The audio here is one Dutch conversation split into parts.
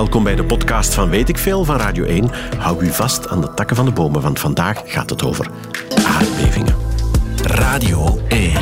welkom bij de podcast van Weet ik Veel van Radio 1. Hou u vast aan de takken van de bomen, want vandaag gaat het over aardbevingen. Radio 1.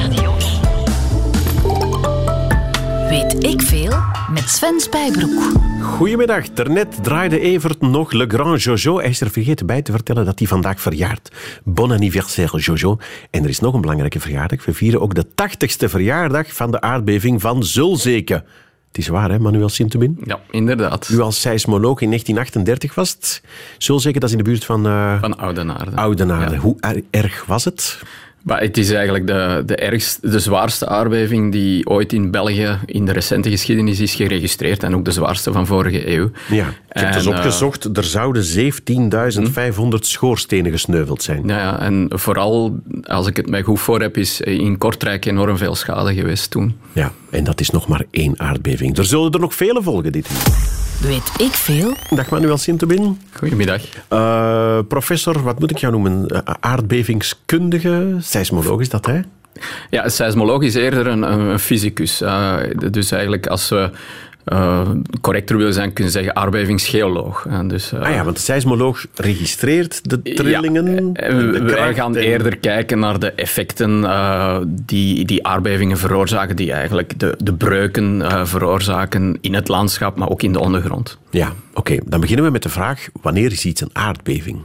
Weet ik veel met Sven Spijbroek. Goedemiddag. Daarnet draaide Evert nog Le Grand Jojo. Hij is er vergeten bij te vertellen dat hij vandaag verjaart. Bon anniversaire Jojo. En er is nog een belangrijke verjaardag. We vieren ook de 80ste verjaardag van de aardbeving van Zulzeke. Het is waar, hè, Manuel Sintemin? Ja, inderdaad. U als seismoloog in 1938 was het. Zulzeke, dat is in de buurt van... Uh, van Oudenaarde. Oudenaarde. Ja. Hoe erg was het? Maar het is eigenlijk de, de, ergste, de zwaarste aardbeving die ooit in België in de recente geschiedenis is geregistreerd en ook de zwaarste van vorige eeuw. Ja, ik heb het eens opgezocht. er zouden 17.500 schoorstenen gesneuveld zijn. Ja, en vooral, als ik het mij goed voor heb, is in Kortrijk enorm veel schade geweest toen. Ja, en dat is nog maar één aardbeving. Er zullen er nog vele volgen dit jaar. Weet ik veel? Dag Manuel Sintobin. Goedemiddag. Uh, professor, wat moet ik jou noemen? Uh, aardbevingskundige, seismoloog is dat, hè? Ja, seismoloog is eerder een, een fysicus. Uh, dus eigenlijk als we uh, correcter willen zijn, kunnen zeggen aardbevingsgeoloog. dus, uh, ah ja, want de seismoloog registreert de trillingen. Ja, de wij gaan eerder kijken naar de effecten uh, die, die aardbevingen veroorzaken, die eigenlijk de, de breuken veroorzaken in het landschap, maar ook in de ondergrond. Ja, oké. Dan beginnen we met de vraag, wanneer is iets een aardbeving?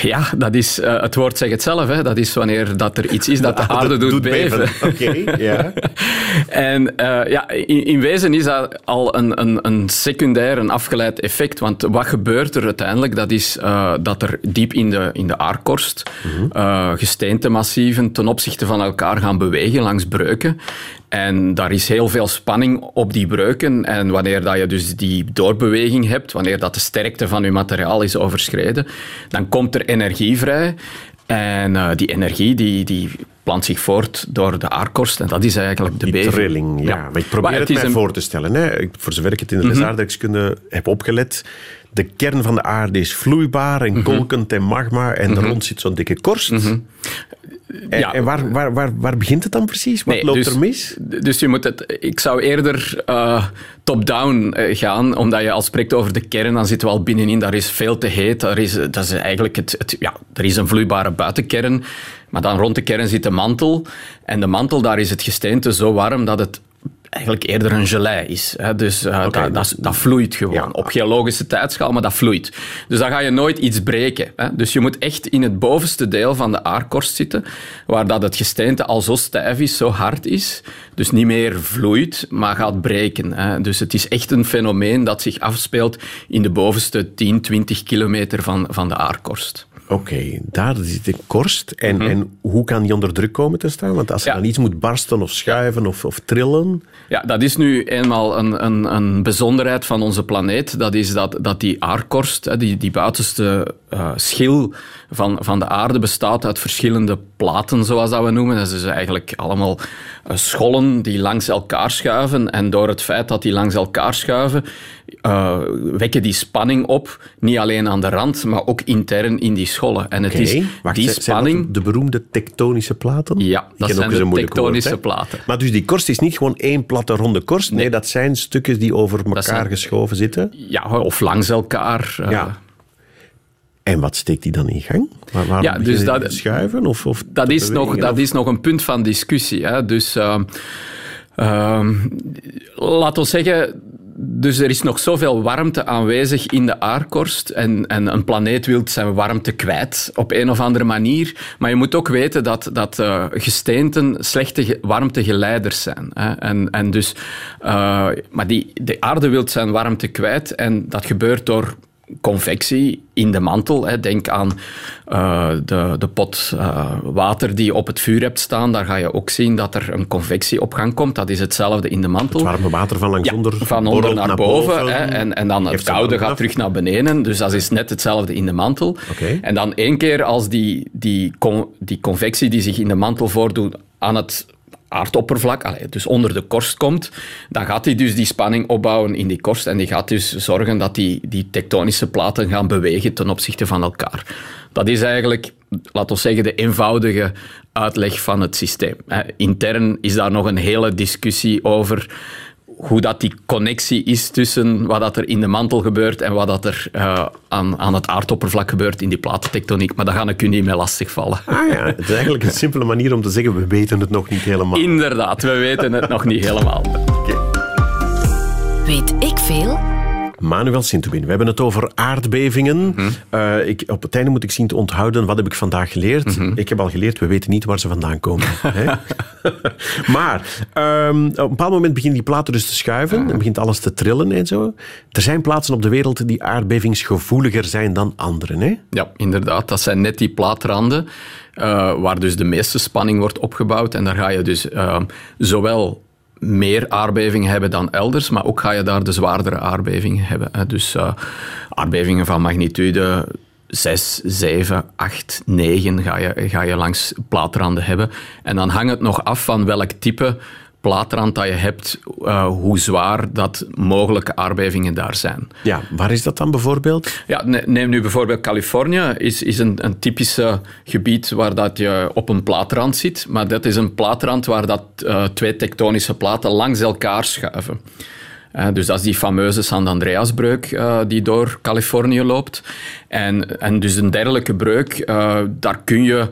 Ja, dat is, uh, het woord zegt het zelf. Hè. Dat is wanneer dat er iets is dat de aarde doet, beven. Oké, ja. en uh, ja, in, in, wezen is dat al een, een, een secundair, een afgeleid effect. Want wat gebeurt er uiteindelijk? Dat is uh, dat er diep in de, in de aardkorst mm -hmm. gesteentemassieven ten opzichte van elkaar gaan bewegen langs breuken. En daar is heel veel spanning op die breuken. En wanneer dat je dus die doorbeweging hebt, wanneer dat de sterkte van je materiaal is overschreden, dan komt er energie vrij. En uh, die energie die, die plant zich voort door de aardkorst. En dat is eigenlijk de beving. trilling, ja. ja. Maar ik probeer maar het, het mij een... voor te stellen. Hè. Voor zover ik het in de mm -hmm. heb opgelet. De kern van de aarde is vloeibaar en mhm. kolkend en magma. En mm -hmm. rond zit zo'n dikke korst. Mm -hmm. En, ja. en waar, waar, waar, waar, begint het dan precies? Wat nee, loopt dus, er mis? Dus je moet het, ik zou eerder uh, top-down uh, gaan, omdat je als spreekt over de kern, dan zitten we al binnenin. Daar is veel te heet. Daar is, dat is eigenlijk het, het, ja, er is een vloeibare buitenkern, maar dan rond de kern zit de mantel. En de mantel, daar is het gesteente zo warm dat het eigenlijk eerder een gelei is. Hè. Dus uh, okay. dat, dat, dat, vloeit gewoon. Ja. Op geologische tijdschaal, maar dat vloeit. Dus dan ga je nooit iets breken. Hè. Dus je moet echt in het bovenste deel van de aardkorst zitten, waar dat het gesteente al zo stijf is, zo hard is, dus niet meer vloeit, maar gaat breken. Hè. Dus het is echt een fenomeen dat zich afspeelt in de bovenste 10, 20 kilometer van, van de aardkorst. Oké, okay, daar zit de korst. En, mm -hmm. en hoe kan die onder druk komen te staan? Want als er ja. dan iets moet barsten of schuiven of, of trillen... Ja, dat is nu eenmaal een, een, een bijzonderheid van onze planeet. Dat is dat, dat die aardkorst, die, die buitenste uh, schil van, van de aarde, bestaat uit verschillende platen, zoals dat we noemen. Dat is eigenlijk allemaal uh, schollen die langs elkaar schuiven. En door het feit dat die langs elkaar schuiven, uh, wekken die spanning op. Niet alleen aan de rand, maar ook intern in die schollen. En het okay. is Wacht, die spanning... de beroemde tektonische platen? Ja, dat zijn de tektonische woord, platen. Maar dus die korst is niet gewoon één platte ronde korst? Nee, nee dat zijn stukken die over elkaar zijn, geschoven zitten? Ja, of langs elkaar. Uh, ja. En wat steekt die dan in gang? Waar, waarom ja, dus dat, schuiven? Of, of dat, is nog, dat is nog een punt van discussie. Hè. Dus uh, uh, laat ons zeggen, dus er is nog zoveel warmte aanwezig in de aardkorst. En, en een planeet wil zijn warmte kwijt op een of andere manier. Maar je moet ook weten dat, dat uh, gesteenten slechte warmtegeleiders zijn. Hè. En, en dus, uh, maar die, de aarde wil zijn warmte kwijt. En dat gebeurt door convectie in de mantel. Hè. Denk aan uh, de, de pot uh, water die je op het vuur hebt staan. Daar ga je ook zien dat er een convectieopgang komt. Dat is hetzelfde in de mantel. Het warme water van langs ja, onder Van onder naar, naar boven. boven hè. En, en dan het koude gaat terug naar beneden. Dus dat is net hetzelfde in de mantel. Okay. En dan één keer als die, die, con, die convectie die zich in de mantel voordoet aan het aardoppervlak, dus onder de korst komt, dan gaat hij dus die spanning opbouwen in die korst en die gaat dus zorgen dat die, die tektonische platen gaan bewegen ten opzichte van elkaar. Dat is eigenlijk, laten we zeggen, de eenvoudige uitleg van het systeem. Intern is daar nog een hele discussie over hoe dat die connectie is tussen wat dat er in de mantel gebeurt en wat dat er uh, aan, aan het aardoppervlak gebeurt in die platentectoniek. Maar daar ga ik u niet mee lastigvallen. Ah ja, het is eigenlijk een simpele manier om te zeggen, we weten het nog niet helemaal. Inderdaad, we weten het nog niet helemaal. Okay. Weet ik veel? Manuel Sintubin, we hebben het over aardbevingen. Mhm. Eh, ik, op het einde moet ik zien te onthouden, wat heb ik vandaag geleerd? Mhm. Ik heb al geleerd, we weten niet waar ze vandaan komen. maar um, op een bepaald moment beginnen die platen dus te schuiven en begint alles te trillen en zo. Er zijn plaatsen op de wereld die aardbevingsgevoeliger zijn dan andere. Hè? Ja, inderdaad. Dat zijn net die plaatranden uh, waar dus de meeste spanning wordt opgebouwd. En daar ga je dus uh, zowel meer aardbevingen hebben dan elders, maar ook ga je daar de zwaardere aardbevingen hebben. Dus uh, aardbevingen van magnitude 6, 7, 8, 9 ga je, ga je langs plaatranden hebben. En dan hangt het nog af van welk type plaatrand dat je hebt, uh, hoe zwaar dat mogelijke aardbevingen daar zijn. Ja, waar is dat dan bijvoorbeeld? Ja, neem nu bijvoorbeeld Californië, is, is een, een typische gebied waar dat je op een plaatrand zit, maar dat is een plaatrand waar dat, uh, twee tektonische platen langs elkaar schuiven. Uh, dus dat is die fameuze San Andreasbreuk uh, die door Californië loopt. En, en dus een dergelijke breuk, uh, daar kun je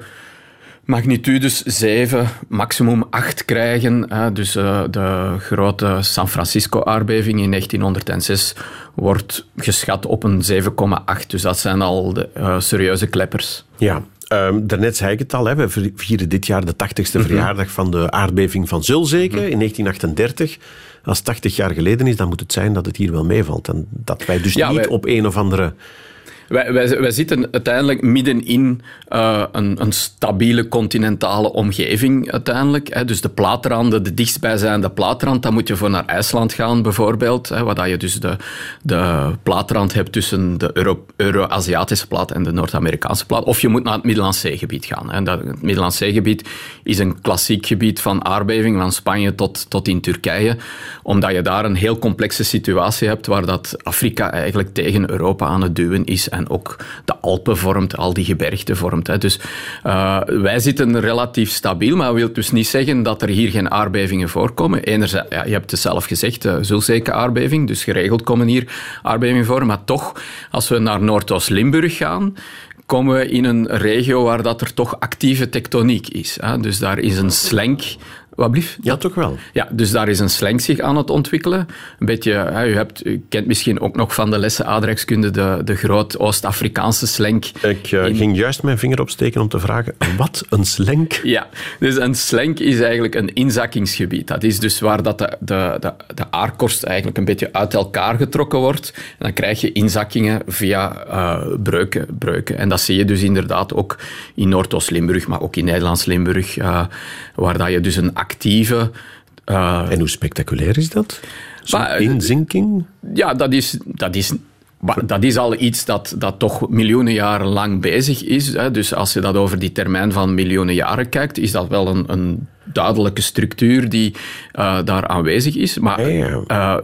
magnitudes 7, maximum 8 krijgen. Dus uh, de grote San Francisco-aardbeving in 1906 wordt geschat op een 7,8. Dus dat zijn al de uh, serieuze kleppers. Ja, Um, daarnet zei ik het al, hè, we vieren dit jaar de 80ste mm -hmm. verjaardag van de aardbeving van Zulzeke mm -hmm. in 1938. Als 80 jaar geleden is, dan moet het zijn dat het hier wel meevalt. En dat wij dus ja, niet wij... op een of andere wij, wij, zitten uiteindelijk midden in uh, een, een, stabiele continentale omgeving uiteindelijk. Hè. Dus de plaatranden, de dichtstbijzijnde plaatrand, dan moet je voor naar IJsland gaan bijvoorbeeld, hè, waar je dus de, de plaatrand hebt tussen de Euro-Aziatische plaat en de Noord-Amerikaanse plaat. Of je moet naar het Middellandse Zeegebied gaan. Hè. Dat, het Middellandse Zeegebied is een klassiek gebied van aardbeving, van Spanje tot, tot in Turkije, omdat je daar een heel complexe situatie hebt waar dat Afrika eigenlijk tegen Europa aan het duwen is en ook de Alpen vormt, al die gebergten vormt. Hè. Dus uh, wij zitten relatief stabiel, maar dat wil dus niet zeggen dat er hier geen aardbevingen voorkomen. Enerzijds, ja, je hebt het zelf gezegd, uh, aardbeving, dus geregeld komen hier aardbevingen voor, maar toch, als we naar Noordoost-Limburg gaan, komen we in een regio waar dat er toch actieve tektoniek is. Dus daar is een slenk wat blief? Ja, toch wel. Ja, dus daar is een slang zich aan het ontwikkelen. Een beetje, hè, u, hebt, u kent misschien ook nog van de lessen aardrijkskunde de, de groot Oost-Afrikaanse slank. Ik uh, ging juist mijn vinger opsteken om te vragen, wat een slank? Ja, dus een slank is eigenlijk een inzakkingsgebied. Dat is dus waar dat de, de, de, de aardkorst eigenlijk een beetje uit elkaar getrokken wordt. En dan krijg je inzakkingen via uh, breuken, breuken. En dat zie je dus inderdaad ook in Noordoost-Limburg, maar ook in Nederlands-Limburg, uh, waar dat je dus een actieve. Uh, en hoe spectaculair is dat? Zo'n eh, inzinking? Ja, dat is, dat is dat is al iets dat, dat toch miljoenen jaren lang bezig is. Hè. Dus als je dat over die termijn van miljoenen jaren kijkt, is dat wel een, een duidelijke structuur die uh, daar aanwezig is. Maar uh,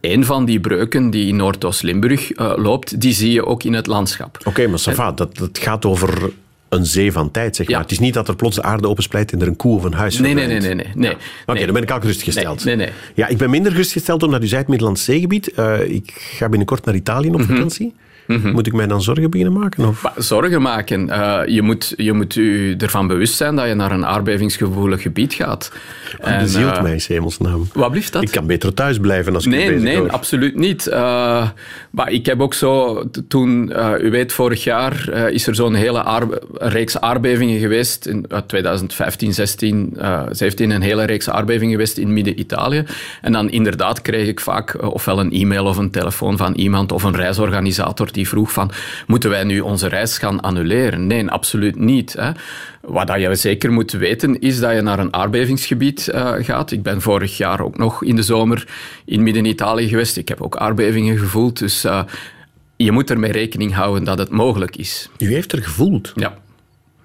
een van die breuken die in Noordoost-Limburg uh, loopt, die zie je ook in het landschap. Oké, okay, maar Safa, dat, dat gaat over een zee van tijd, zeg maar. Het is niet dat er plots de aarde opensplijt en er een koe of een huis nee, nee, nee, nee, nee, nee. Oké, dan ben ik al gerustgesteld. Nee, nee, nee, Ja, ik ben minder gerustgesteld omdat u zei het Middellandse zeegebied. Uh, ik ga binnenkort naar Italië op vakantie. Mm-hmm. Moet ik mij dan zorgen beginnen maken? Of? Zorgen maken. Uh, je, moet, je moet u ervan bewust zijn dat je naar een aardbevingsgevoelig gebied gaat. Oh, en, zielt uh, mij in hemelsnaam. Wat blieft dat? Ik kan beter thuis blijven als ik nee, bezig Nee, hoor. absoluut niet. Uh, maar ik heb ook zo... Toen, u weet, vorig jaar is er zo'n hele reeks aardbevingen geweest. In 2015, 16, 17, een hele reeks aardbevingen geweest in midden-Italië. En dan inderdaad kreeg ik vaak ofwel een e-mail of een telefoon van iemand of een reisorganisator die vroeg van, moeten wij nu onze reis gaan annuleren? Nee, absoluut niet. Hè. Wat dat je zeker moet weten, is dat je naar een aardbevingsgebied uh, gaat. Ik ben vorig jaar ook nog in de zomer in Midden-Italië geweest. Ik heb ook aardbevingen gevoeld, dus... Uh, je moet ermee rekening houden dat het mogelijk is. U heeft er gevoeld? Ja.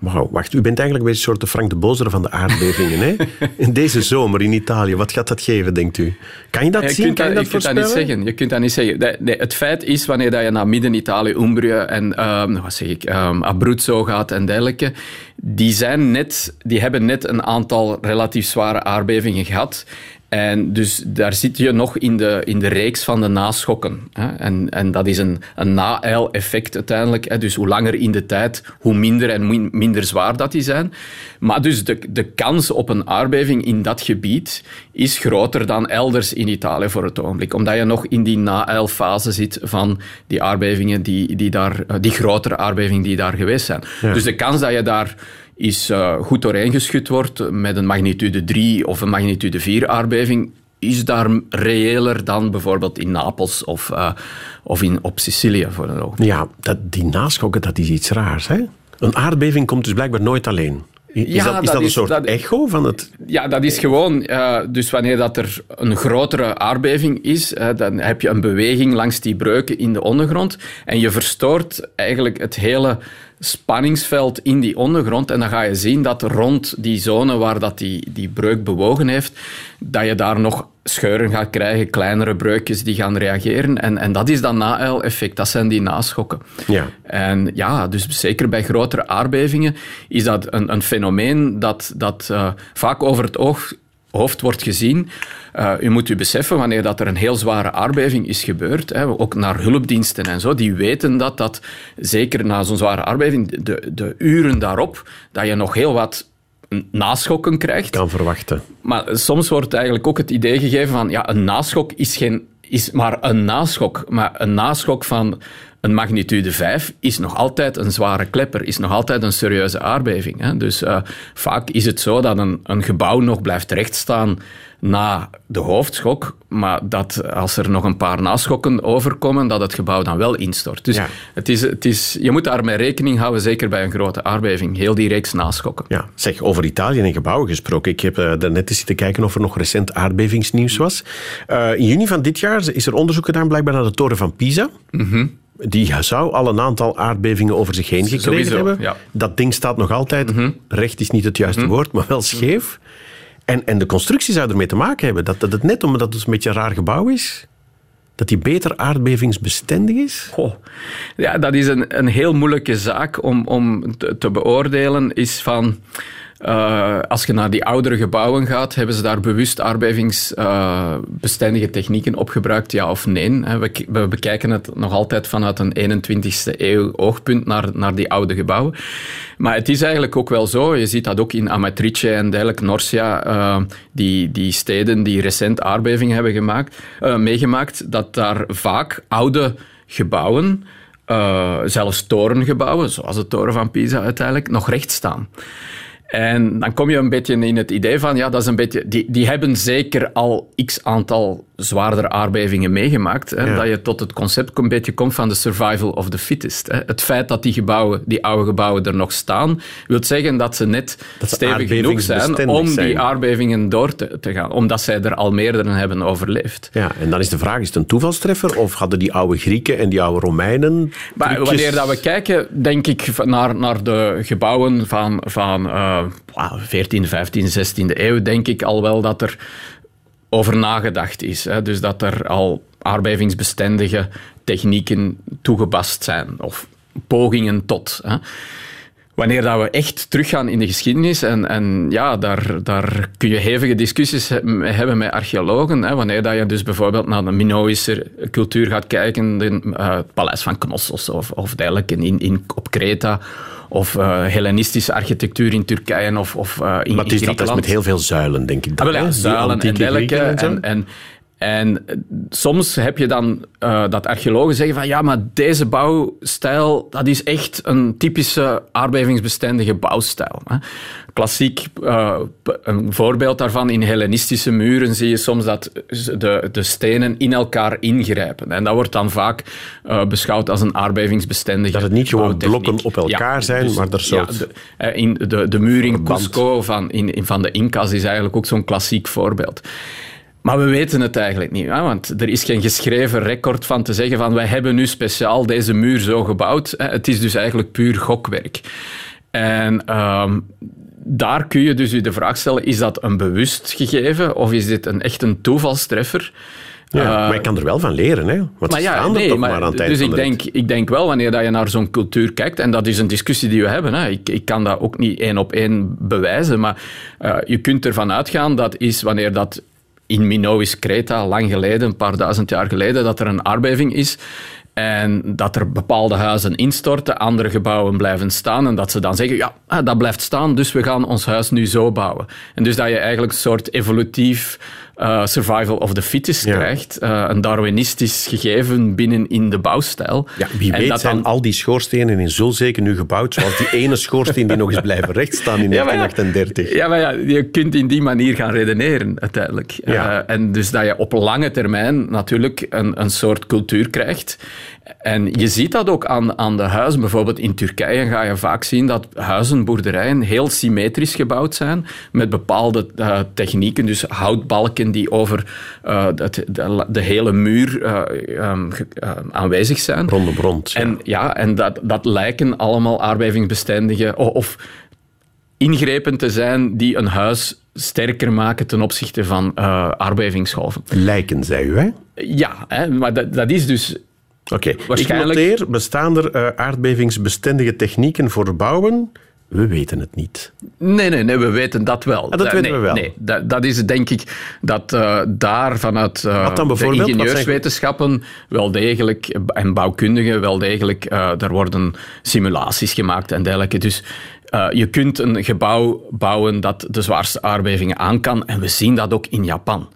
Wauw, wacht. U bent eigenlijk een soort de Frank de Bozere van de aardbevingen. hè? In deze zomer in Italië. Wat gaat dat geven, denkt u? Kan je dat je zien? Kunt kan je dat, dat je kunt dat niet zeggen. Je kunt dat niet zeggen. Het feit is, wanneer je naar midden-Italië, Umbrië en um, wat zeg ik, um, Abruzzo gaat en dergelijke, die, zijn net, die hebben net een aantal relatief zware aardbevingen gehad. En dus daar zit je nog in de, in de reeks van de naschokken. Hè. En, en dat is een, een na-eil-effect uiteindelijk. Hè. Dus hoe langer in de tijd, hoe minder en minder zwaar dat die zijn. Maar dus de, de kans op een aardbeving in dat gebied is groter dan elders in Italië voor het ogenblik. Omdat je nog in die na-eil-fase zit van die aardbevingen, die, die, daar, die grotere aardbevingen die daar geweest zijn. Dus de kans dat je daar is uh, goed doorheen geschud wordt met een magnitude 3 of een magnitude 4 aardbeving, is daar reëler dan bijvoorbeeld in Napels of, uh, of in, op Sicilië voor een oog. Ja, dat, die naschokken, dat is iets raars. Hè? Een aardbeving komt dus blijkbaar nooit alleen. Is, ja, dat, is dat, dat, een soort dat, echo van het... Ja, dat is gewoon... Uh, dus wanneer dat er een grotere aardbeving is, uh, dan heb je een beweging langs die breuken in de ondergrond en je verstoort eigenlijk het hele spanningsveld in die ondergrond. En dan ga je zien dat rond die zone waar dat die, die breuk bewogen heeft, dat je daar nog scheuren gaat krijgen, kleinere breukjes die gaan reageren. En, en dat is dat na-effect, dat zijn die naschokken. Ja. En ja, dus zeker bij grotere aardbevingen is dat een, een fenomeen dat, dat uh, vaak over het oog hoofd wordt gezien. Uh, u moet u beseffen, wanneer dat er een heel zware aardbeving is gebeurd, hè, ook naar hulpdiensten en zo, die weten dat, dat zeker na zo'n zware aardbeving, de, de uren daarop, dat je nog heel wat naschokken krijgt. Kan verwachten. Maar soms wordt eigenlijk ook het idee gegeven van, ja, een naschok is, geen, is maar een naschok, maar een naschok van een magnitude 5 is nog altijd een zware klepper, is nog altijd een serieuze aardbeving. Hè. Dus uh, vaak is het zo dat een, een gebouw nog blijft rechtstaan na de hoofdschok, maar dat als er nog een paar naschokken overkomen, dat het gebouw dan wel instort. Dus het is, het is, je moet daarmee rekening houden, zeker bij een grote aardbeving. Heel die reeks naschokken. Ja, zeg, over Italië en gebouwen gesproken. Ik heb uh, net eens zitten kijken of er nog recent aardbevingsnieuws was. Uh, in juni van dit jaar is er onderzoek gedaan blijkbaar naar de toren van Pisa. Mm die zou al een aantal aardbevingen over zich heen gekregen hebben. Dat ding staat nog altijd, mhm. recht is niet het juiste mhm. woord, maar wel scheef. En, en de constructie zou ermee te maken hebben. Dat, dat het net omdat het een beetje een raar gebouw is, dat die beter aardbevingsbestendig is? Goh. Ja, dat is een, een heel moeilijke zaak om, om te, te beoordelen. Is van... Uh, als je naar die oudere gebouwen gaat, hebben ze daar bewust aardbevingsbestendige technieken op gebruikt, ja of nee? We, we, bekijken het nog altijd vanuit een 21ste eeuw oogpunt naar, naar die oude gebouwen. Maar het is eigenlijk ook wel zo, je ziet dat ook in Amatrice en dergelijke, Norcia, uh, die, die steden die recent aardbevingen hebben gemaakt, meegemaakt, dat daar vaak oude gebouwen, zelfs torengebouwen, zoals de toren van Pisa uiteindelijk, nog recht staan. En dan kom je een beetje in het idee van, ja, dat is een beetje, die, die hebben zeker al x aantal zwaardere aardbevingen meegemaakt. Hè, Dat je tot het concept een beetje komt van de survival of the fittest. Hè. Het feit dat die gebouwen, die oude gebouwen er nog staan, wil zeggen dat ze net stevig genoeg zijn om die aardbevingen door te, te, gaan. Omdat zij er al meerdere hebben overleefd. Ja, en dan is de vraag, is het een toevalstreffer of hadden die oude Grieken en die oude Romeinen... Maar wanneer dat we kijken, denk ik naar, naar de gebouwen van, van uh, 14, 15, 16e eeuw, denk ik al wel dat er over nagedacht is. Hè. Dus dat er al aardbevingsbestendige technieken toegepast zijn of pogingen tot. Hè. Wanneer dat we echt teruggaan in de geschiedenis, en, en ja, daar, daar kun je hevige discussies hebben met archeologen. Hè, wanneer dat je dus bijvoorbeeld naar de Minoïsche cultuur gaat kijken, de, het paleis van Knossos of, of dergelijke in, in, op Kreta, of uh, Hellenistische architectuur in Turkije of, of uh, in, maar het is, Dat is met heel veel zuilen, denk ik. Dat, ah, ja, zuilen en dergelijke. En, en, en soms heb je dan uh, dat archeologen zeggen van ja, maar deze bouwstijl, dat is echt een typische aardbevingsbestendige bouwstijl. Hè. Klassiek, uh, een voorbeeld daarvan, in Hellenistische muren zie je soms dat de, de stenen in elkaar ingrijpen. En dat wordt dan vaak uh, beschouwd als een aardbevingsbestendige Dat het niet gewoon blokken op elkaar zijn, dus, maar er zo... Ja, de, in de, de muur in Cusco van, in, van de Incas is eigenlijk ook zo'n klassiek voorbeeld. Maar we weten het eigenlijk niet, hè? want er is geen geschreven record van te zeggen van wij hebben nu speciaal deze muur zo gebouwd. Het is dus eigenlijk puur gokwerk. En ehm, daar kun je dus je de vraag stellen, is dat een bewust gegeven of is dit een echt een toevalstreffer? Ja, uh, maar je kan er wel van leren, hè? Want maar ja, nee, toch maar, maar aan het Dus ik denk, ik denk wel, wanneer dat je naar zo'n cultuur kijkt, en dat is een discussie die we hebben, hè? Ik, ik kan dat ook niet één op één bewijzen, maar uh, je kunt ervan uitgaan dat is wanneer dat in Minois Creta, lang geleden, een paar duizend jaar geleden, dat er een aardbeving is. En dat er bepaalde huizen instorten, andere gebouwen blijven staan. En dat ze dan zeggen, ja, dat blijft staan, dus we gaan ons huis nu zo bouwen. En dus dat je eigenlijk een soort evolutief uh, survival of the fittest krijgt. Uh, een Darwinistisch gegeven binnen in de bouwstijl. Ja, wie weet zijn al die schoorstenen in Zulzeken nu gebouwd, zoals die ene schoorsteen die nog eens blijven rechtstaan in 1938. Ja, maar ja, je kunt in die manier gaan redeneren uiteindelijk. Uh, en dus dat je op lange termijn natuurlijk een, een soort cultuur krijgt. En je ziet dat ook aan, aan de huizen. Bijvoorbeeld in Turkije ga je vaak zien dat huizen, boerderijen heel symmetrisch gebouwd zijn, met bepaalde uh, technieken, dus houtbalken die over uh, de, de, de, hele muur uh, um, aanwezig zijn. Rondom rond. En, ja, en dat, dat lijken allemaal aardbevingsbestendige of, of ingrepen te zijn die een huis sterker maken ten opzichte van aardbevingsgolven. Lijken, zei u, hè? Ja, hè, maar dat, dat is dus Oké, Waarschijnlijk... ik noteer, bestaan er uh, aardbevingsbestendige technieken voor bouwen? We weten het niet. Nee, nee, nee, we weten dat wel. Ah, dat weten we wel. Nee, dat, dat, is denk ik dat uh, daar vanuit uh, de ingenieurswetenschappen wel degelijk, en bouwkundigen wel degelijk, uh, daar worden simulaties gemaakt en dergelijke. Dus uh, je kunt een gebouw bouwen dat de zwaarste aardbevingen aan kan. En we zien dat ook in Japan.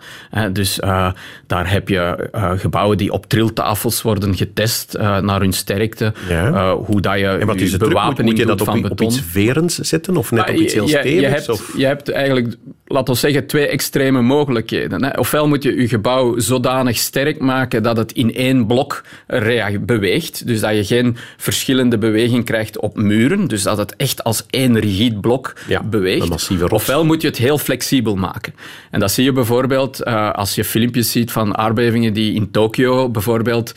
Dus uh, daar heb je gebouwen die op triltafels worden getest naar hun sterkte. Ja. hoe dat je, en wat is je bewapening moet, je dat op, op, iets verends zetten of net op iets heel stevigs? Je, hebt, of? je hebt eigenlijk laten we zeggen, twee extreme mogelijkheden. Hè. Ofwel moet je je gebouw zodanig sterk maken dat het in één blok beweegt, dus dat je geen verschillende beweging krijgt op muren, dus dat het echt als één rigide blok ja, beweegt. Ofwel moet je het heel flexibel maken. En dat zie je bijvoorbeeld uh, als je filmpjes ziet van aardbevingen die in Tokio bijvoorbeeld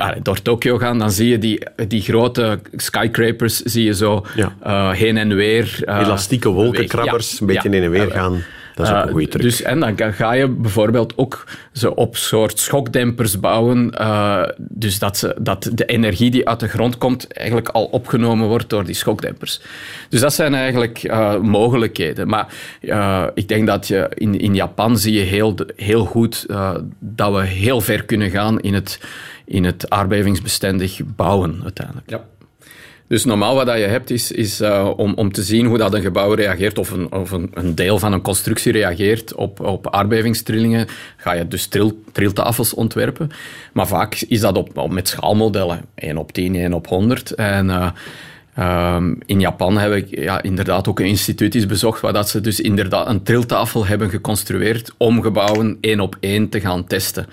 uh, door Tokio gaan, dan zie je die, die grote skyscrapers zie je zo ja. uh, heen en weer. Elastieke wolkenkrabbers, ja, een beetje heen en weer gaan. Dat is ook een goede truc. Dus, en dan ga je bijvoorbeeld ook zo op soort schokdempers bouwen, uh, dus dat, ze, dat de energie die uit de grond komt eigenlijk al opgenomen wordt door die schokdempers. Dus dat zijn eigenlijk uh, mogelijkheden. Maar uh, ik denk dat je in, in Japan zie je heel, heel goed dat we heel ver kunnen gaan in het, in het aardbevingsbestendig bouwen uiteindelijk. Ja. Dus normaal wat je hebt is, is uh, om, om te zien hoe dat een gebouw reageert of een, of een, deel van een constructie reageert op, op aardbevingstrillingen, ga je dus tril, triltafels ontwerpen. Maar vaak is dat op, met schaalmodellen, 1 op 10, 1 op 100. En uh, um, in Japan heb ik ja, inderdaad ook een instituut is bezocht waar dat ze dus inderdaad een triltafel hebben geconstrueerd om gebouwen één op één te gaan testen.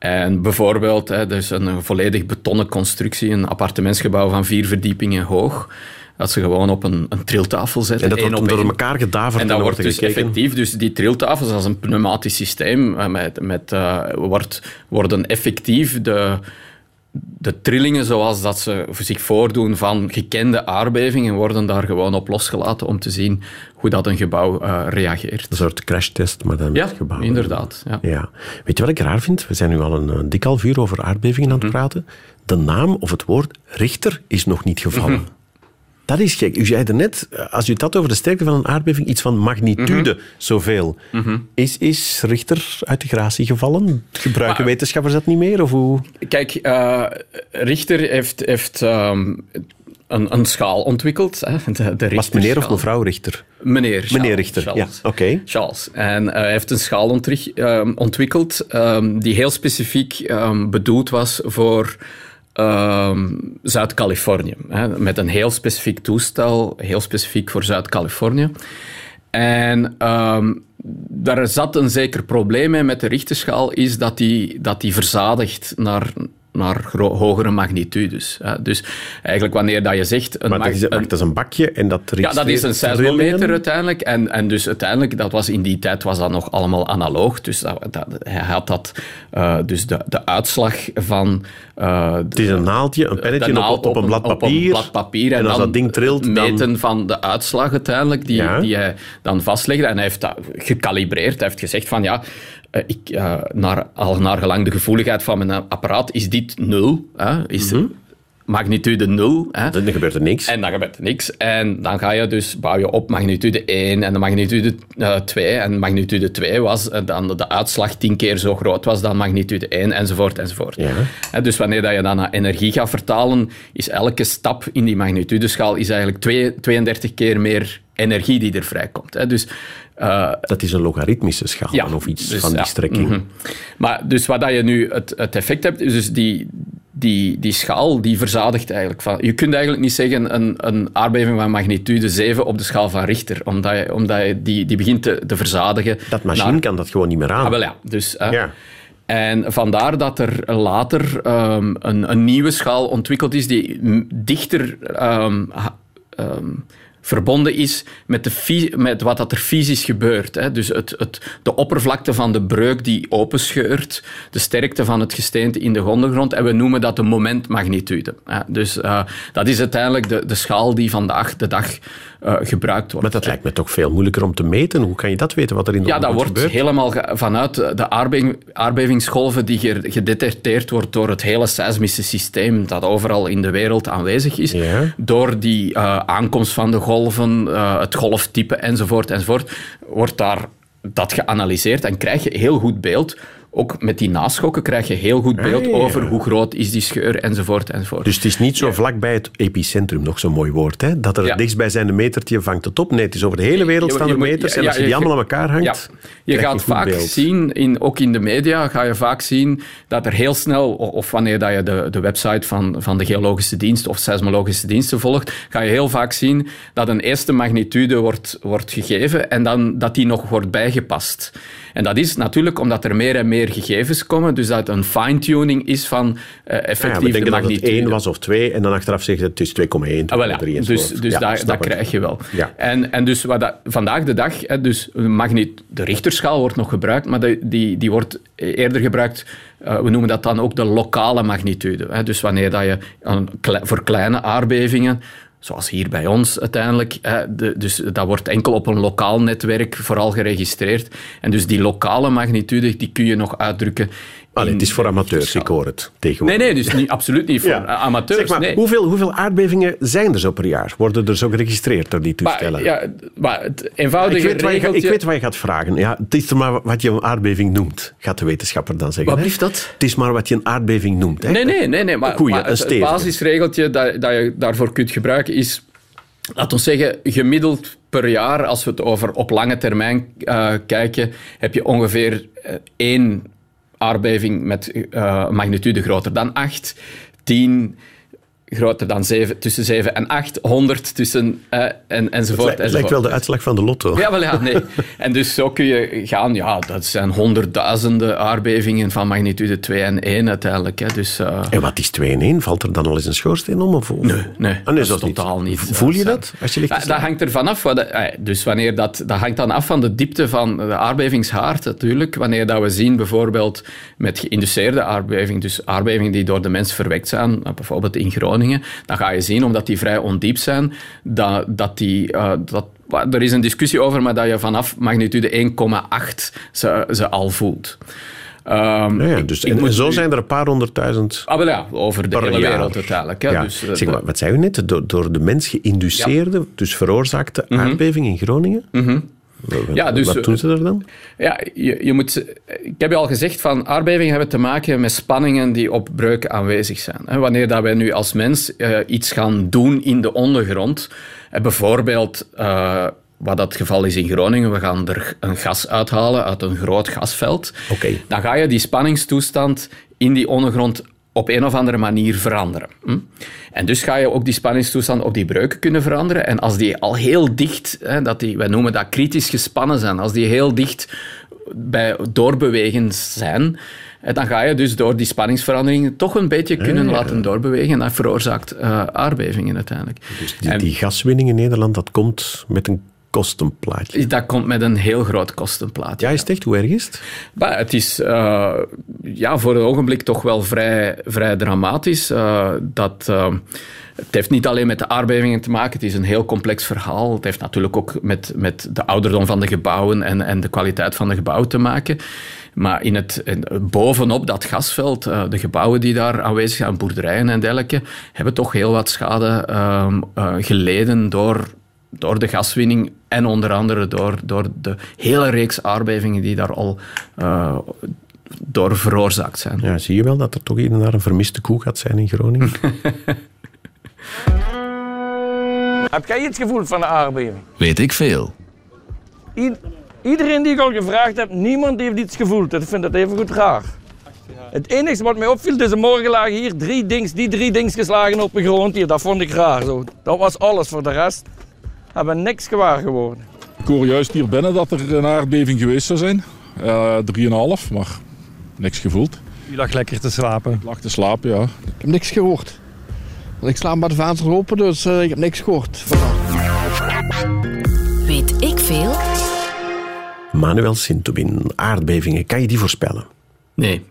En bijvoorbeeld, hè, dus een volledig betonnen constructie, een appartementsgebouw van vier verdiepingen hoog. Dat ze gewoon op een, een triltafel zetten. En dat wordt door elkaar gedaverd. En dat wordt dus effectief. Dus die triltafels, als een pneumatisch systeem, eh, met, met, uh, wordt, worden effectief de, de trillingen zoals dat ze zich voordoen van gekende aardbevingen worden daar gewoon op losgelaten om te zien hoe dat een gebouw uh, reageert. Een soort crashtest, maar dan ja, met gebouwen. inderdaad. Ja. ja. Weet je wat ik raar vind? We zijn nu al een, een dik half uur over aardbevingen aan het mhm. praten. De naam of het woord Richter is nog niet gevallen. Mhm. Dat is gek. U zei net, als u het had over de sterkte van een aardbeving, iets van magnitude mm zoveel. Mhm. Is, is Richter uit de gratie gevallen? Gebruiken wetenschappers dat niet meer? Of hoe? Kijk, uh, Richter heeft, heeft um, een, een, schaal ontwikkeld. Hè, de, de Was meneer of mevrouw Richter? Meneer. Charles, meneer Richter, Charles, ja, oké. Okay. Charles. En uh, hij heeft een schaal um, ontwikkeld um, die heel specifiek bedoeld was voor Ehm, Zuid-Californië. Met een heel specifiek toestel, heel specifiek voor Zuid-Californië. En um, daar zat een zeker probleem mee met de richterschaal, is dat die, dat die verzadigt naar, naar hogere magnitudes. Dus eigenlijk wanneer dat je zegt... Een maar dat is, een, dat is een bakje en dat Ja, dat is een seismometer uiteindelijk. En, en dus uiteindelijk, dat was in die tijd was dat nog allemaal analoog. Dus dat, dat, hij had dat... Uh, dus de, de uitslag van... Uh, het is een naaldje, een pennetje op, op, een blad papier. Op een blad papier. En, en als dat ding trilt, meten dan... van de uitslag uiteindelijk, die, ja. die hij dan vastlegde. En hij heeft dat gecalibreerd. Hij heeft gezegd van, ja, uh, ik, uh, naar, al naar gelang de gevoeligheid van mijn apparaat is dit nul. Hè? Is, mm -hmm. Magnitude 0. Hè. Dan gebeurt er niks. En dan gebeurt er niks. En dan ga je dus, bouw je op magnitude 1 en de magnitude uh, 2. En magnitude 2 was uh, dan de uitslag 10 keer zo groot was dan magnitude 1, enzovoort, enzovoort. Ja. Dus wanneer dat je dan naar energie gaat vertalen, is elke stap in die magnitudeschaal is eigenlijk twee, 32 keer meer energie die er vrijkomt. Hè. Dus uh, dat is een logaritmische schaal ja, of iets dus, van die ja, strekking. Mm -hmm. Maar dus wat dat je nu het, het effect hebt, is dus die, die, die schaal die verzadigt eigenlijk. Van, je kunt eigenlijk niet zeggen een, een aardbeving van magnitude 7 op de schaal van Richter, omdat je, omdat je die, die begint te, te verzadigen. Dat machine naar... kan dat gewoon niet meer aan. Ah, wel ja. Dus, uh, ja. En vandaar dat er later um, een, een, nieuwe schaal ontwikkeld is die dichter um, um, verbonden is met, de, met wat dat er fysisch gebeurt. Hè. Dus het, het, de oppervlakte van de breuk die openscheurt, de sterkte van het gesteente in de ondergrond, en we noemen dat de momentmagnitude. Dus uh, dat is uiteindelijk de, de schaal die vandaag de dag uh, gebruikt wordt. Maar dat lijkt me toch veel moeilijker om te meten. Hoe kan je dat weten, wat er in de Ja, dat wordt gebeurt? helemaal vanuit de aardbeving, aardbevingsgolven die gedetecteerd wordt door het hele seismische systeem dat overal in de wereld aanwezig is, ja. door die uh, aankomst van de golven, uh, het golftype enzovoort, enzovoort, wordt daar dat geanalyseerd en krijg je heel goed beeld ook met die naschokken krijg je heel goed beeld Ah, ja. over hoe groot is die scheur enzovoort enzovoort. Dus het is niet zo vlak bij het epicentrum, nog zo'n mooi woord, hè? dat er Ja. dichtstbijzijnde metertje vangt het op. Nee, het is over de hele wereld staan er meters en als je die allemaal aan elkaar hangt, Ja. Je gaat vaak beeld. zien, in, ook in de media, ga je vaak zien dat er heel snel, of wanneer dat je de, de website van, van de geologische dienst of seismologische diensten volgt, ga je heel vaak zien dat een eerste magnitude wordt, wordt gegeven en dan dat die nog wordt bijgepast. En dat is natuurlijk omdat er meer en meer gegevens komen, dus dat het een fine-tuning is van eh Ja, effectief we denken de dat het magnitude. 1 was of 2 en dan achteraf zeggen het is 2,1, 2,3 Ah, ja. Dus, dus Ja, dat krijg je wel. Ja. En, en dus wat dat, vandaag de dag, hè, dus de Richterschaal wordt nog gebruikt, maar de, die, die wordt eerder gebruikt, eh, we noemen dat dan ook de lokale magnitude. Hè. Dus wanneer dat je voor kleine aardbevingen, zoals hier bij ons uiteindelijk, de, dus dat wordt enkel op een lokaal netwerk vooral geregistreerd. En dus die lokale magnitude, die kun je nog uitdrukken. Allee, het is voor amateurs, ik hoor het tegenwoordig. Nee, nee, dus niet, absoluut niet voor Ja. amateurs. Zeg maar, nee. hoeveel, hoeveel aardbevingen zijn er zo per jaar? Worden er zo geregistreerd door die toestellen? Maar, ja, maar het eenvoudige ik, weet je, gaat- ik weet wat je gaat vragen. Ja, het is maar wat je een aardbeving noemt, gaat de wetenschapper dan zeggen. Wat blieft dat? Het is maar wat je een aardbeving noemt. Hè? Nee, nee, nee. nee maar, Goeie, maar een het, basisregeltje dat, dat je daarvoor kunt gebruiken is... Laten we zeggen, gemiddeld per jaar, als we het over op lange termijn eh, kijken, heb je ongeveer eh, één aardbeving met een magnitude groter dan 8, 10 groter dan 7, tussen 7 en 8, 100 tussen eh, en, enzovoort. het lijkt wel de uitslag van de lotto. Ja, wel ja, nee. En dus zo kun je gaan, ja, dat zijn honderdduizenden aardbevingen van magnitude 2 en 1 uiteindelijk. Hè. Dus, eh, En wat is 2 in 1? Valt er dan al eens een schoorsteen om? Of, nee, nee, Ah, nee, dat is totaal niet. Voel je Dat dat? Als je ligt dat slapen? hangt er vanaf. Wat, eh, dus wanneer dat, dat hangt dan af van de diepte van de aardbevingshaard natuurlijk. Wanneer dat we zien bijvoorbeeld met geïnduceerde aardbeving, dus aardbevingen die door de mens verwekt zijn, eh, bijvoorbeeld in Groningen, dan ga je zien, omdat die vrij ondiep zijn, dat, dat die... eh, dat, er is een discussie over, maar dat je vanaf magnitude 1,8 ze, ze al voelt. Ja, ja, ik- dus, ik en, moet en zo zijn er een paar honderdduizend Ah, ja, over de hele jaar. wereld uiteindelijk. Hè. Ja. Dus, eh, zeg maar, wat zei u net? Door, door de mens geïnduceerde, dus veroorzaakte Mhm. aardbeving in Groningen? Wat- Ja, dus- wat doen ze er dan? Ja, je, je moet, ik heb je al gezegd, van aardbevingen hebben te maken met spanningen die op breuk aanwezig zijn. Wanneer dat wij nu als mens eh, iets gaan doen in de ondergrond, eh, bijvoorbeeld eh, wat dat geval is in Groningen, we gaan er een gas uithalen uit een groot gasveld, dan ga je die spanningstoestand in die ondergrond op een of andere manier veranderen. hm? En dus ga je ook die spanningstoestand op die breuken kunnen veranderen. En als die al heel dicht, hè, dat die, wij noemen dat kritisch gespannen zijn, als die heel dicht bij doorbewegen zijn, dan ga je dus door die spanningsveranderingen toch een beetje kunnen laten doorbewegen. En dat veroorzaakt eh, aardbevingen uiteindelijk. Dus die, En- die gaswinning in Nederland, dat komt met een kostenplaatje. Dat komt met een heel groot kostenplaatje. Ja, is het echt? Hoe erg is het? Maar het is eh, ja, voor het ogenblik toch wel vrij, vrij dramatisch. Eh, dat, eh, het heeft niet alleen met de aardbevingen te maken, het is een heel complex verhaal. Het heeft natuurlijk ook met, met de ouderdom van de gebouwen en, en de kwaliteit van de gebouwen te maken. Maar in het, in, bovenop dat gasveld, uh, de gebouwen die daar aanwezig zijn, boerderijen en dergelijke, hebben toch heel wat schade uh, geleden door, door de gaswinning en onder andere door, door de hele reeks aardbevingen die daar al door veroorzaakt zijn. Ja, zie je wel dat er toch hier en daar een vermiste koe gaat zijn in Groningen? Heb jij iets gevoeld van de aardbeving? Weet ik veel. iedereen die ik al gevraagd heb, niemand heeft iets gevoeld. Ik vind dat even goed raar. Het enige wat mij opviel, dus morgen lagen hier drie dings, die drie dings geslagen op de grond hier. Dat vond ik raar. Zo. Dat was alles. Voor de rest hebben niks gewaar geworden. Ik hoor juist hier binnen dat er een aardbeving geweest zou zijn. Uh, eh, 3,5, maar niks gevoeld. U lag lekker te slapen? Ik lag te slapen, ja. Ik heb niks gehoord. Want ik sla maar de vensters open, dus uh, ik heb niks gehoord. Weet ik veel? Manuel Sintobin, aardbevingen, kan je die voorspellen? Nee.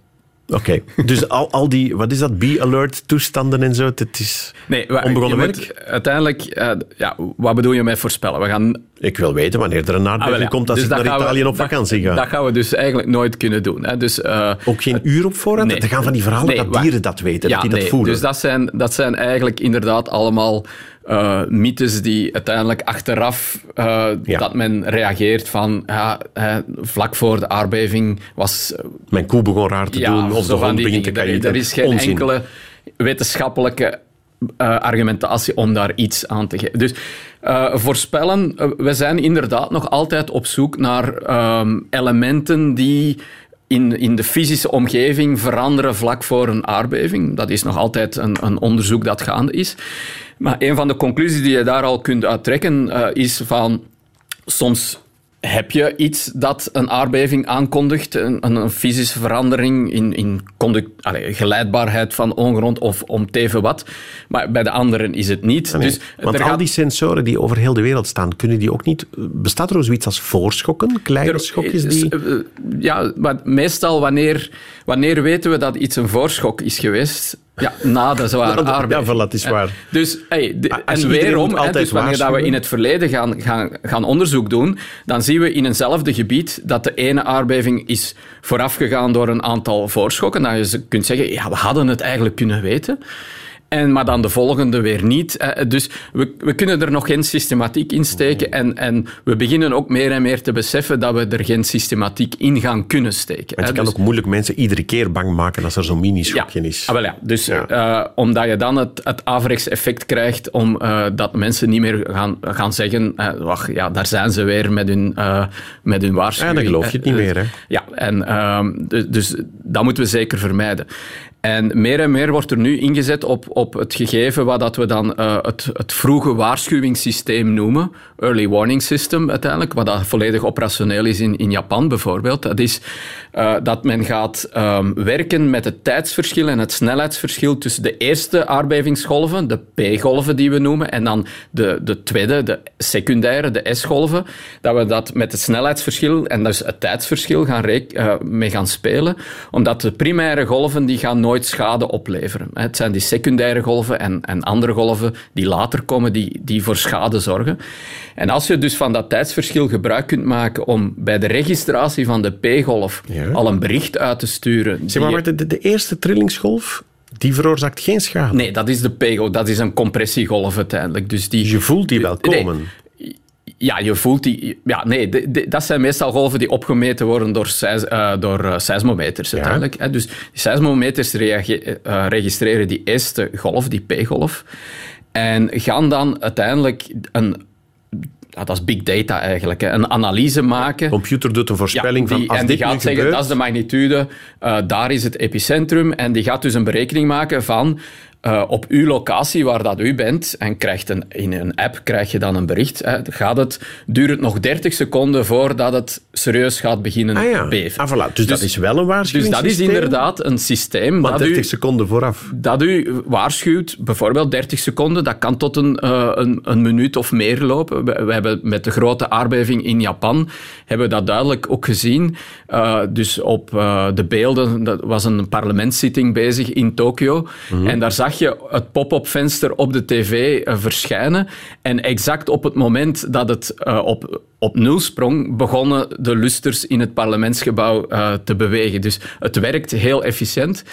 Oké, dus al, al die, wat is dat, be-alert toestanden en zo, het is nee, onbegonnen werk? uiteindelijk, uh, ja, wat bedoel je met voorspellen? We gaan... Ik wil weten wanneer er een aardbeving ah, komt als dus ik naar Italië op vakantie ga. Dat gaan we dus eigenlijk nooit kunnen doen. Hè. Dus, uh, Ook geen uur op voorhand? Nee. Er gaan van die verhalen nee, dat dieren dat weten, ja, dat die dat voelen. Dus dat zijn, dat zijn eigenlijk inderdaad allemaal uh, mythes die uiteindelijk achteraf uh, dat men reageert van ja, vlak voor de aardbeving was... Mijn koe begon raar te doen of de hond begint te kijken. Er is geen enkele wetenschappelijke uh, argumentatie om daar iets aan te geven. Dus uh, voorspellen, we zijn inderdaad nog altijd op zoek naar um, elementen die in, in de fysische omgeving veranderen vlak voor een aardbeving. Dat is nog altijd een, een onderzoek dat gaande is. Maar een van de conclusies die je daar al kunt uittrekken uh, is van soms heb je iets dat een aardbeving aankondigt, een, een fysische verandering in, in allez, geleidbaarheid van ongrond of om teven wat. Maar bij de anderen is het niet. Dus Want al die sensoren die over heel de wereld staan, kunnen die ook niet... Bestaat er zoiets als voorschokken? Kleine schokjes die... Eh, eh, ja, maar meestal wanneer, wanneer weten we dat iets een voorschok is geweest ja, na de zware aardbeving. Ja, dat is waar. Dus, hey, en weerom, hè, dus wanneer dat we in het verleden gaan, gaan, gaan onderzoek doen, dan zien we in eenzelfde gebied dat de ene aardbeving is voorafgegaan door een aantal voorschokken. Dat je kunt zeggen, ja, we hadden het eigenlijk kunnen weten. En, maar dan de volgende weer niet. Dus we, we kunnen er nog geen systematiek in steken. En, en we beginnen ook meer en meer te beseffen dat we er geen systematiek in gaan kunnen steken. Want je kan dus, ook moeilijk mensen iedere keer bang maken als er zo'n mini-schokje ja, is. Ah, wel ja. Dus Uh, omdat je dan het, het averechts effect krijgt om uh, dat mensen niet meer gaan, gaan zeggen uh, wacht, ja, daar zijn ze weer met hun, met hun waarschuwing. Ja, dan geloof je het niet meer. Hè? Ja, en, ehm, dus, dus dat moeten we zeker vermijden. En meer en meer wordt er nu ingezet op, op het gegeven wat dat we dan uh, het, het vroege waarschuwingssysteem noemen, early warning system uiteindelijk, wat dat volledig operationeel is in, in Japan bijvoorbeeld. Dat is uh, dat men gaat um, werken met het tijdsverschil en het snelheidsverschil tussen de eerste aardbevingsgolven, de P-golven die we noemen, en dan de, de tweede, de secundaire, de S-golven, dat we dat met het snelheidsverschil en dus het tijdsverschil gaan uh, mee gaan spelen, omdat de primaire golven die gaan nooit schade opleveren. Het zijn die secundaire golven en, en andere golven die later komen, die, die voor schade zorgen. En als je dus van dat tijdsverschil gebruik kunt maken om bij de registratie van de P-golf al een bericht uit te sturen... Zeg maar, de, de eerste trillingsgolf, die veroorzaakt geen schade. Nee, dat is de P-golf. Dat is een compressiegolf uiteindelijk. Dus die, je voelt die wel komen. Ja, je voelt die. Ja, nee, dat zijn meestal golven die opgemeten worden door, uh, door uh, seismometers uiteindelijk. Hè. Dus die seismometers uh, registreren die eerste golf, die P-golf. En gaan dan uiteindelijk een ja, dat is big data eigenlijk. Hè. Een analyse maken. De computer doet een voorspelling van als en die gaat zeggen, dat is de magnitude, daar is het epicentrum. En die gaat dus een berekening maken van uh, op uw locatie waar dat u bent en krijgt een, in een app krijg je dan een bericht. Hè, gaat het, duurt het nog 30 seconden voordat het serieus gaat beginnen ah ja. beven. Ah, voilà. dus, dat is wel een waarschuwing. Dus dat is inderdaad een systeem. Maar 30 seconden vooraf. Dat u waarschuwt, bijvoorbeeld 30 seconden, dat kan tot een, uh, een, een, minuut of meer lopen. We, we, hebben met de grote aardbeving in Japan hebben we dat duidelijk ook gezien. Uh, dus op de beelden, dat was een parlementszitting bezig in Tokio. Mm -hmm. En daar zag zag je het pop-up venster op de tv eh, verschijnen. En exact op het moment dat het eh, op, op nul sprong, begonnen de lusters in het parlementsgebouw eh, te bewegen. Dus het werkt heel efficiënt.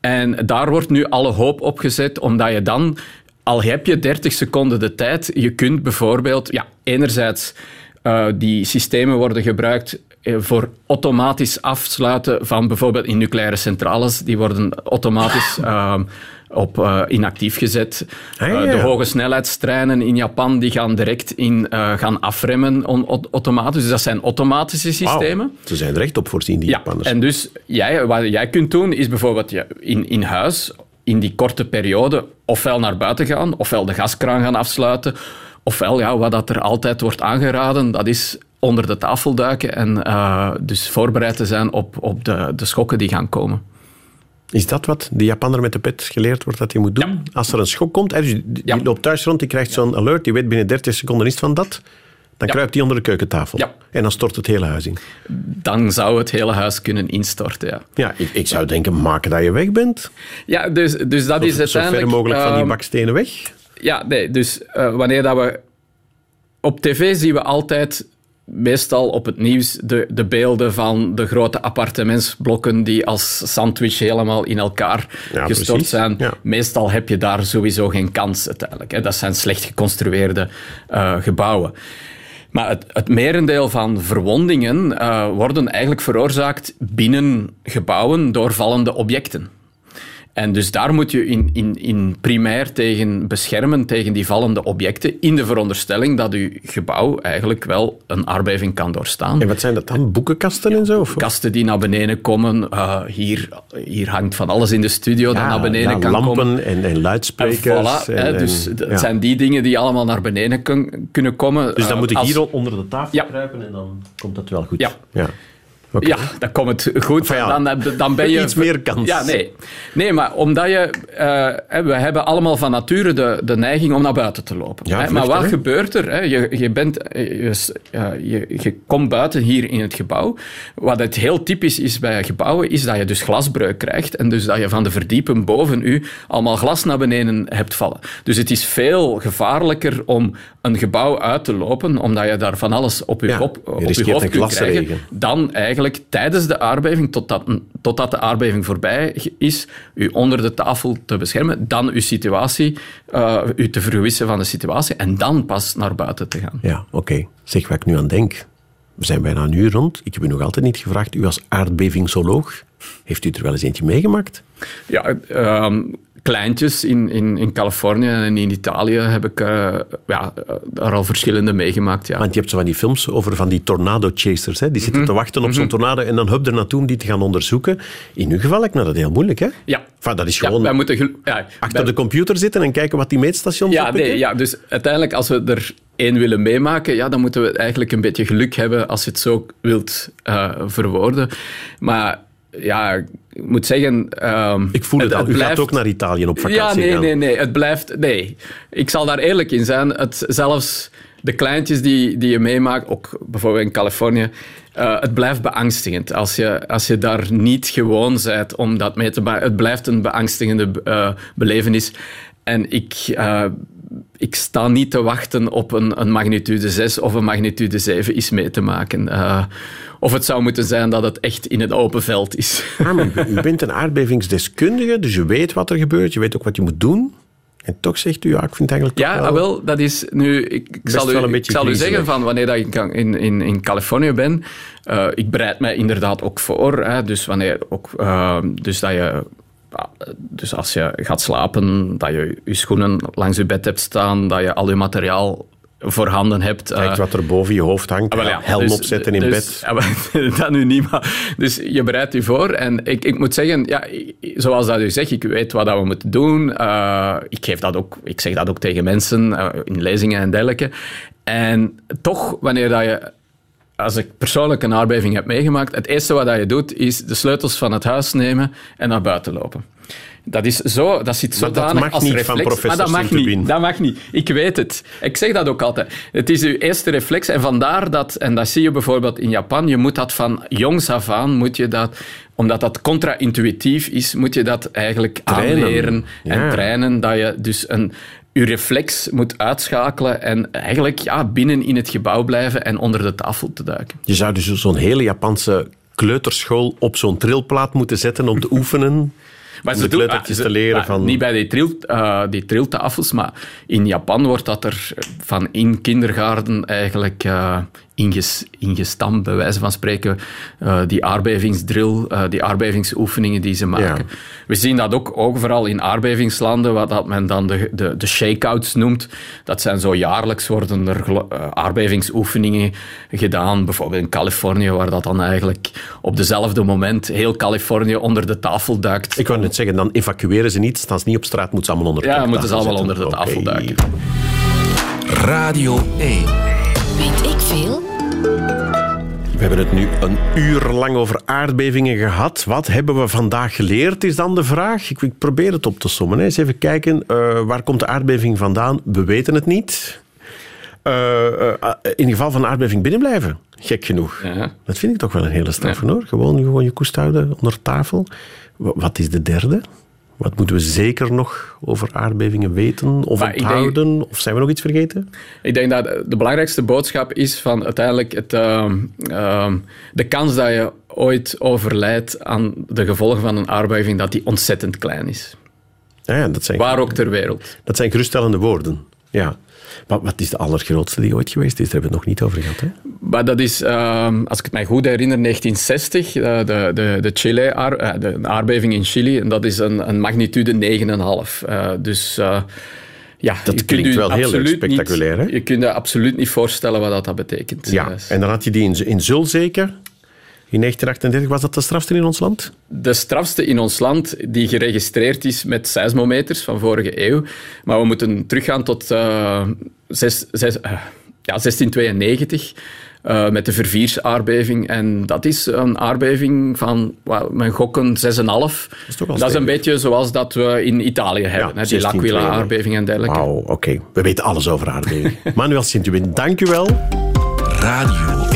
En daar wordt nu alle hoop op gezet, omdat je dan, al heb je 30 seconden de tijd, je kunt bijvoorbeeld, ja, enerzijds uh, die systemen worden gebruikt voor automatisch afsluiten van bijvoorbeeld in nucleaire centrales. Die worden automatisch uh, op uh, inactief gezet. Ah, ja. de hoge snelheidstreinen in Japan die gaan direct in, gaan afremmen automatisch. Dus dat zijn automatische systemen. Wow. Ze zijn er echt op voorzien, die ja, Japanners. En dus jij, wat jij kunt doen, is bijvoorbeeld in, in huis in die korte periode ofwel naar buiten gaan, ofwel de gaskraan gaan afsluiten, ofwel ja, wat dat er altijd wordt aangeraden, dat is onder de tafel duiken en dus voorbereid te zijn op, op de, de schokken die gaan komen. Is dat wat de Japanner met de pet geleerd wordt dat hij moet doen? Ja. Als er een schok komt, dus die Ja. loopt thuis rond, die krijgt zo'n alert, die weet binnen 30 seconden iets van dat, dan kruipt hij onder de keukentafel. En dan stort het hele huis in. Dan zou het hele huis kunnen instorten. Ja, Ja, ik, ik zou denken, maken dat je weg bent. ja dus, dus dat is Zo uiteindelijk... ver mogelijk van die ehm, bakstenen weg. Ja, nee, dus eh, wanneer dat we... Op tv zien we altijd, meestal op het nieuws, de, de beelden van de grote appartementsblokken die als sandwich helemaal in elkaar Ja, gestort precies. zijn. Ja. Meestal heb je daar sowieso geen kans uiteindelijk. Hè. Dat zijn slecht geconstrueerde eh, gebouwen. Maar het, het merendeel van verwondingen eh, worden eigenlijk veroorzaakt binnen gebouwen door vallende objecten. En dus daar moet je in, in, in primair tegen beschermen, tegen die vallende objecten, in de veronderstelling dat je gebouw eigenlijk wel een aardbeving kan doorstaan. En wat zijn dat dan? Boekenkasten en zo? Of? Kasten die naar beneden komen, eh, hier, hier hangt van alles in de studio dat naar beneden ja, kan lampen komen. en, en En luidsprekers. voilà, en- hè, en- dus het ja. zijn die dingen die allemaal naar beneden kun- kunnen komen. Dus dan Eh, moet ik als- hier onder de tafel Ja. kruipen en dan komt dat wel goed. Ja. Ja. Dan komt het goed. Enfin ja, dan, dan ben je... iets meer kans. Ja, nee. Nee, maar omdat je... eh, we hebben allemaal van nature de, de neiging om naar buiten te lopen. Ja, hè. vluchten, maar wat hè? gebeurt er? Hè? Je, je, bent, je, ja, je, je komt buiten hier in het gebouw. Wat het heel typisch is bij gebouwen, is dat je dus glasbreuk krijgt. En dus dat je van de verdiepen boven u allemaal glas naar beneden hebt vallen. Dus het is veel gevaarlijker om een gebouw uit te lopen, omdat je daar van alles op je, Ja, kop, je op je riskeert hoofd kunt krijgen dan eigenlijk tijdens de aardbeving, totdat, totdat de aardbeving voorbij is, u onder de tafel te beschermen, dan uw situatie, eh, u te vergewissen van de situatie en dan pas naar buiten te gaan. Ja, oké. Zeg wat ik nu aan denk. We zijn bijna een uur rond. Ik heb u nog altijd niet gevraagd, u als aardbevingsoloog, heeft u er wel eens eentje meegemaakt? Ja, ehm, kleintjes in, in, in Californië en in Italië heb ik eh, ja, er al verschillende meegemaakt. Ja. Want je hebt zo van die films over van die tornado chasers. Hè? Die zitten Mhm. te wachten op zo'n tornado en dan hup er naartoe om die te gaan onderzoeken. In uw geval lijkt me dat heel moeilijk, hè? Ja. Enfin, dat is Ja, gewoon wij moeten ja, achter de computer zitten en kijken wat die meetstations Ja, oppikken. nee, ja, dus uiteindelijk als we er één willen meemaken, ja, dan moeten we eigenlijk een beetje geluk hebben als je het zo wilt eh, verwoorden. Maar ja, ik moet zeggen... ehm, Ik voel het, al. U blijft- gaat ook naar Italië op vakantie Ja, nee, gaan. nee, nee. Het blijft... Nee. Ik zal daar eerlijk in zijn. Het, zelfs de kleintjes die, die je meemaakt, ook bijvoorbeeld in Californië, eh, het blijft beangstigend. Als je, als je daar niet gewoon bent om dat mee te maken. Het blijft een beangstigende eh, belevenis. En ik... eh, ik sta niet te wachten op een, een magnitude 6 of een magnitude 7 is mee te maken. Eh, of het zou moeten zijn dat het echt in het open veld is. Ah, maar u, u bent een aardbevingsdeskundige, dus je weet wat er gebeurt, je weet ook wat je moet doen. En toch zegt u, ja, ik vind het eigenlijk Ja, wel... ah, wel, dat is nu... Ik, ik zal, u, ik zal u zeggen van wanneer dat ik in, in, in Californië ben. eh, ik bereid mij inderdaad ook voor. Hè, dus, wanneer ook, eh, dus dat je... Dus als je gaat slapen, dat je je schoenen langs je bed hebt staan, dat je al je materiaal voorhanden hebt. eh, Kijkt wat er boven je hoofd hangt, Ah, ja, helm dus- opzetten in dus- bed. ah, dat nu niet, maar... Dus je bereidt je voor. En ik, ik moet zeggen, ja, zoals dat u zegt, ik weet wat dat we moeten doen. Eh, ik, geef dat ook, ik zeg dat ook tegen mensen eh, in lezingen en dergelijke. En toch, wanneer dat je... Als ik persoonlijk een aardbeving heb meegemaakt, het eerste wat dat je doet, is de sleutels van het huis nemen en naar buiten lopen. Dat, is zo, dat zit dat zodanig mag als niet reflex. van professor maar dat mag niet. Dat mag niet. Ik weet het. Ik zeg dat ook altijd. Het is uw eerste reflex en vandaar dat, en dat zie je bijvoorbeeld in Japan, je moet dat van jongs af aan, moet je dat, omdat dat contra-intuïtief is, moet je dat eigenlijk Trainen. aanleren en Ja. trainen, dat je dus een je reflex moet uitschakelen en eigenlijk ja, binnen in het gebouw blijven en onder de tafel te duiken. Je zou dus zo'n hele Japanse kleuterschool op zo'n trilplaat moeten zetten om te oefenen. Maar Om de doen- kleutertjes ah, te leren maar van- Niet bij die, tril, eh, die triltafels, maar in Japan wordt dat er van in kindergarten eigenlijk eh, inges, ingestampt, bij wijze van spreken. eh, die aardbevingsdrill, eh, die aardbevingsoefeningen die ze maken. We zien dat ook overal in aardbevingslanden, wat dat men dan de, de, de shakeouts noemt. Dat zijn zo jaarlijks worden er eh, aardbevingsoefeningen gedaan. Bijvoorbeeld in Californië, waar dat dan eigenlijk op dezelfde moment heel Californië onder de tafel duikt. Ik wou net zeggen, dan evacueren ze niet, staan ze niet op straat, moeten ze allemaal onder de Ja, tafel moeten ze allemaal zetten. onder de tafel duiken. Radio 1. Weet ik veel? We hebben het nu een uur lang over aardbevingen gehad. Wat hebben we vandaag geleerd, is dan de vraag. Ik, probeer het op te sommen. hè. Eens even kijken, eh, waar komt de aardbeving vandaan? We weten het niet. Eh, eh, in geval van een aardbeving binnenblijven, gek genoeg. Ja. Dat vind ik toch wel een hele straf, hoor. Gewoon, gewoon je koest houden onder tafel. Wa- Wat is de derde? Wat moeten we zeker nog over aardbevingen weten of Maar denk- onthouden? Of zijn we nog iets vergeten? Ik denk dat de belangrijkste boodschap is van uiteindelijk het, ehm, ehm, de kans dat je ooit overlijdt aan de gevolgen van een aardbeving, dat die ontzettend klein is. Ja, ja, dat zijn Waar ook ter wereld. Dat zijn geruststellende woorden. Ja. Maar wat is de allergrootste die ooit geweest is? Daar hebben we het nog niet over gehad. Hè? Maar dat is, ehm, als ik het mij goed herinner, 1960, eh, de, de, de, Chile eh, de aardbeving in Chili. En dat is een, een magnitude 9,5. Eh, dus ja, Dat klinkt wel heel erg spectaculair, Niet, hè? je kunt je absoluut niet voorstellen wat dat, dat betekent. Ja. En dan had je die in, in Zul zeker. In 1938 was dat de strafste in ons land? de strafste in ons land die geregistreerd is met seismometers van vorige eeuw. Maar we moeten teruggaan tot eh, zes- zes- eh, ja, 1692 eh, met de Verviers-aardbeving. En dat is een aardbeving van, well, mijn gokken, 6,5. Dat is toch wel Dat is een beetje zoals dat we in Italië hebben. hè, die 1692. L'Aquila-aardbeving en dergelijke. Wauw, oké. We weten alles over aardbevingen. Manuel Sint-Hubin, dank u wel. Radio 1.